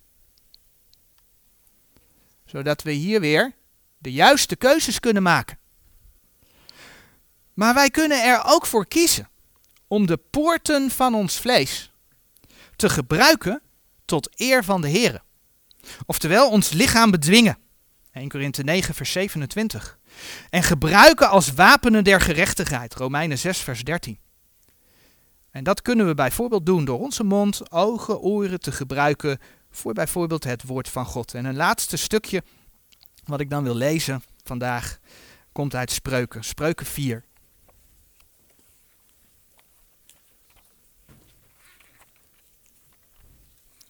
Speaker 1: Zodat we hier weer de juiste keuzes kunnen maken. Maar wij kunnen er ook voor kiezen om de poorten van ons vlees te gebruiken tot eer van de Heer. Oftewel ons lichaam bedwingen. 1 Korinthe 9 vers 27. En gebruiken als wapenen der gerechtigheid. Romeinen 6 vers 13. En dat kunnen we bijvoorbeeld doen door onze mond, ogen, oren te gebruiken voor bijvoorbeeld het woord van God. En een laatste stukje wat ik dan wil lezen vandaag komt uit Spreuken, Spreuken 4.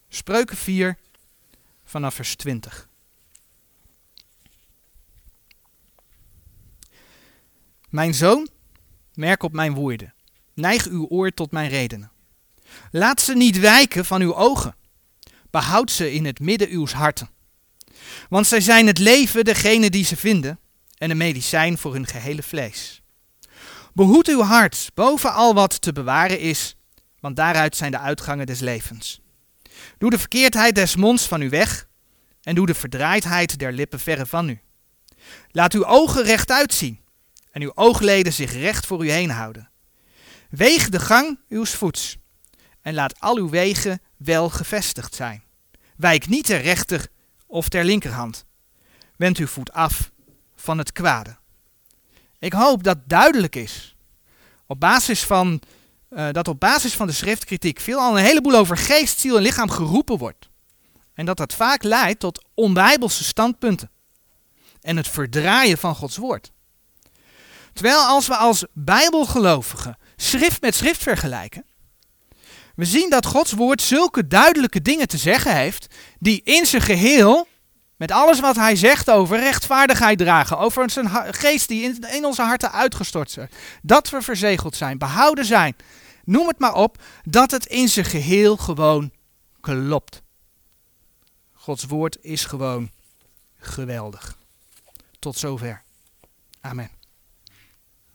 Speaker 1: Spreuken 4 vanaf vers 20. Mijn zoon, merk op mijn woorden. Neig uw oor tot mijn redenen. Laat ze niet wijken van uw ogen. Behoud ze in het midden uws harten. Want zij zijn het leven degene die ze vinden en een medicijn voor hun gehele vlees. Behoed uw hart boven al wat te bewaren is, want daaruit zijn de uitgangen des levens. Doe de verkeerdheid des monds van u weg en doe de verdraaidheid der lippen verre van u. Laat uw ogen rechtuit zien en uw oogleden zich recht voor u heen houden. Weeg de gang uws voets en laat al uw wegen wel gevestigd zijn. Wijk niet ter rechter of ter linkerhand. Wend uw voet af van het kwade. Ik hoop dat duidelijk is, op basis van uh, dat op basis van de schriftkritiek veel al een heleboel over geest, ziel en lichaam geroepen wordt. En dat dat vaak leidt tot onbijbelse standpunten. En het verdraaien van Gods woord. Terwijl als we als bijbelgelovigen schrift met schrift vergelijken, we zien dat Gods woord zulke duidelijke dingen te zeggen heeft, die in zijn geheel, met alles wat hij zegt over rechtvaardigheid dragen, over zijn geest die in, onze harten uitgestort is, dat we verzegeld zijn, behouden zijn, noem het maar op, dat het in zijn geheel gewoon klopt. Gods woord is gewoon geweldig. Tot zover. Amen.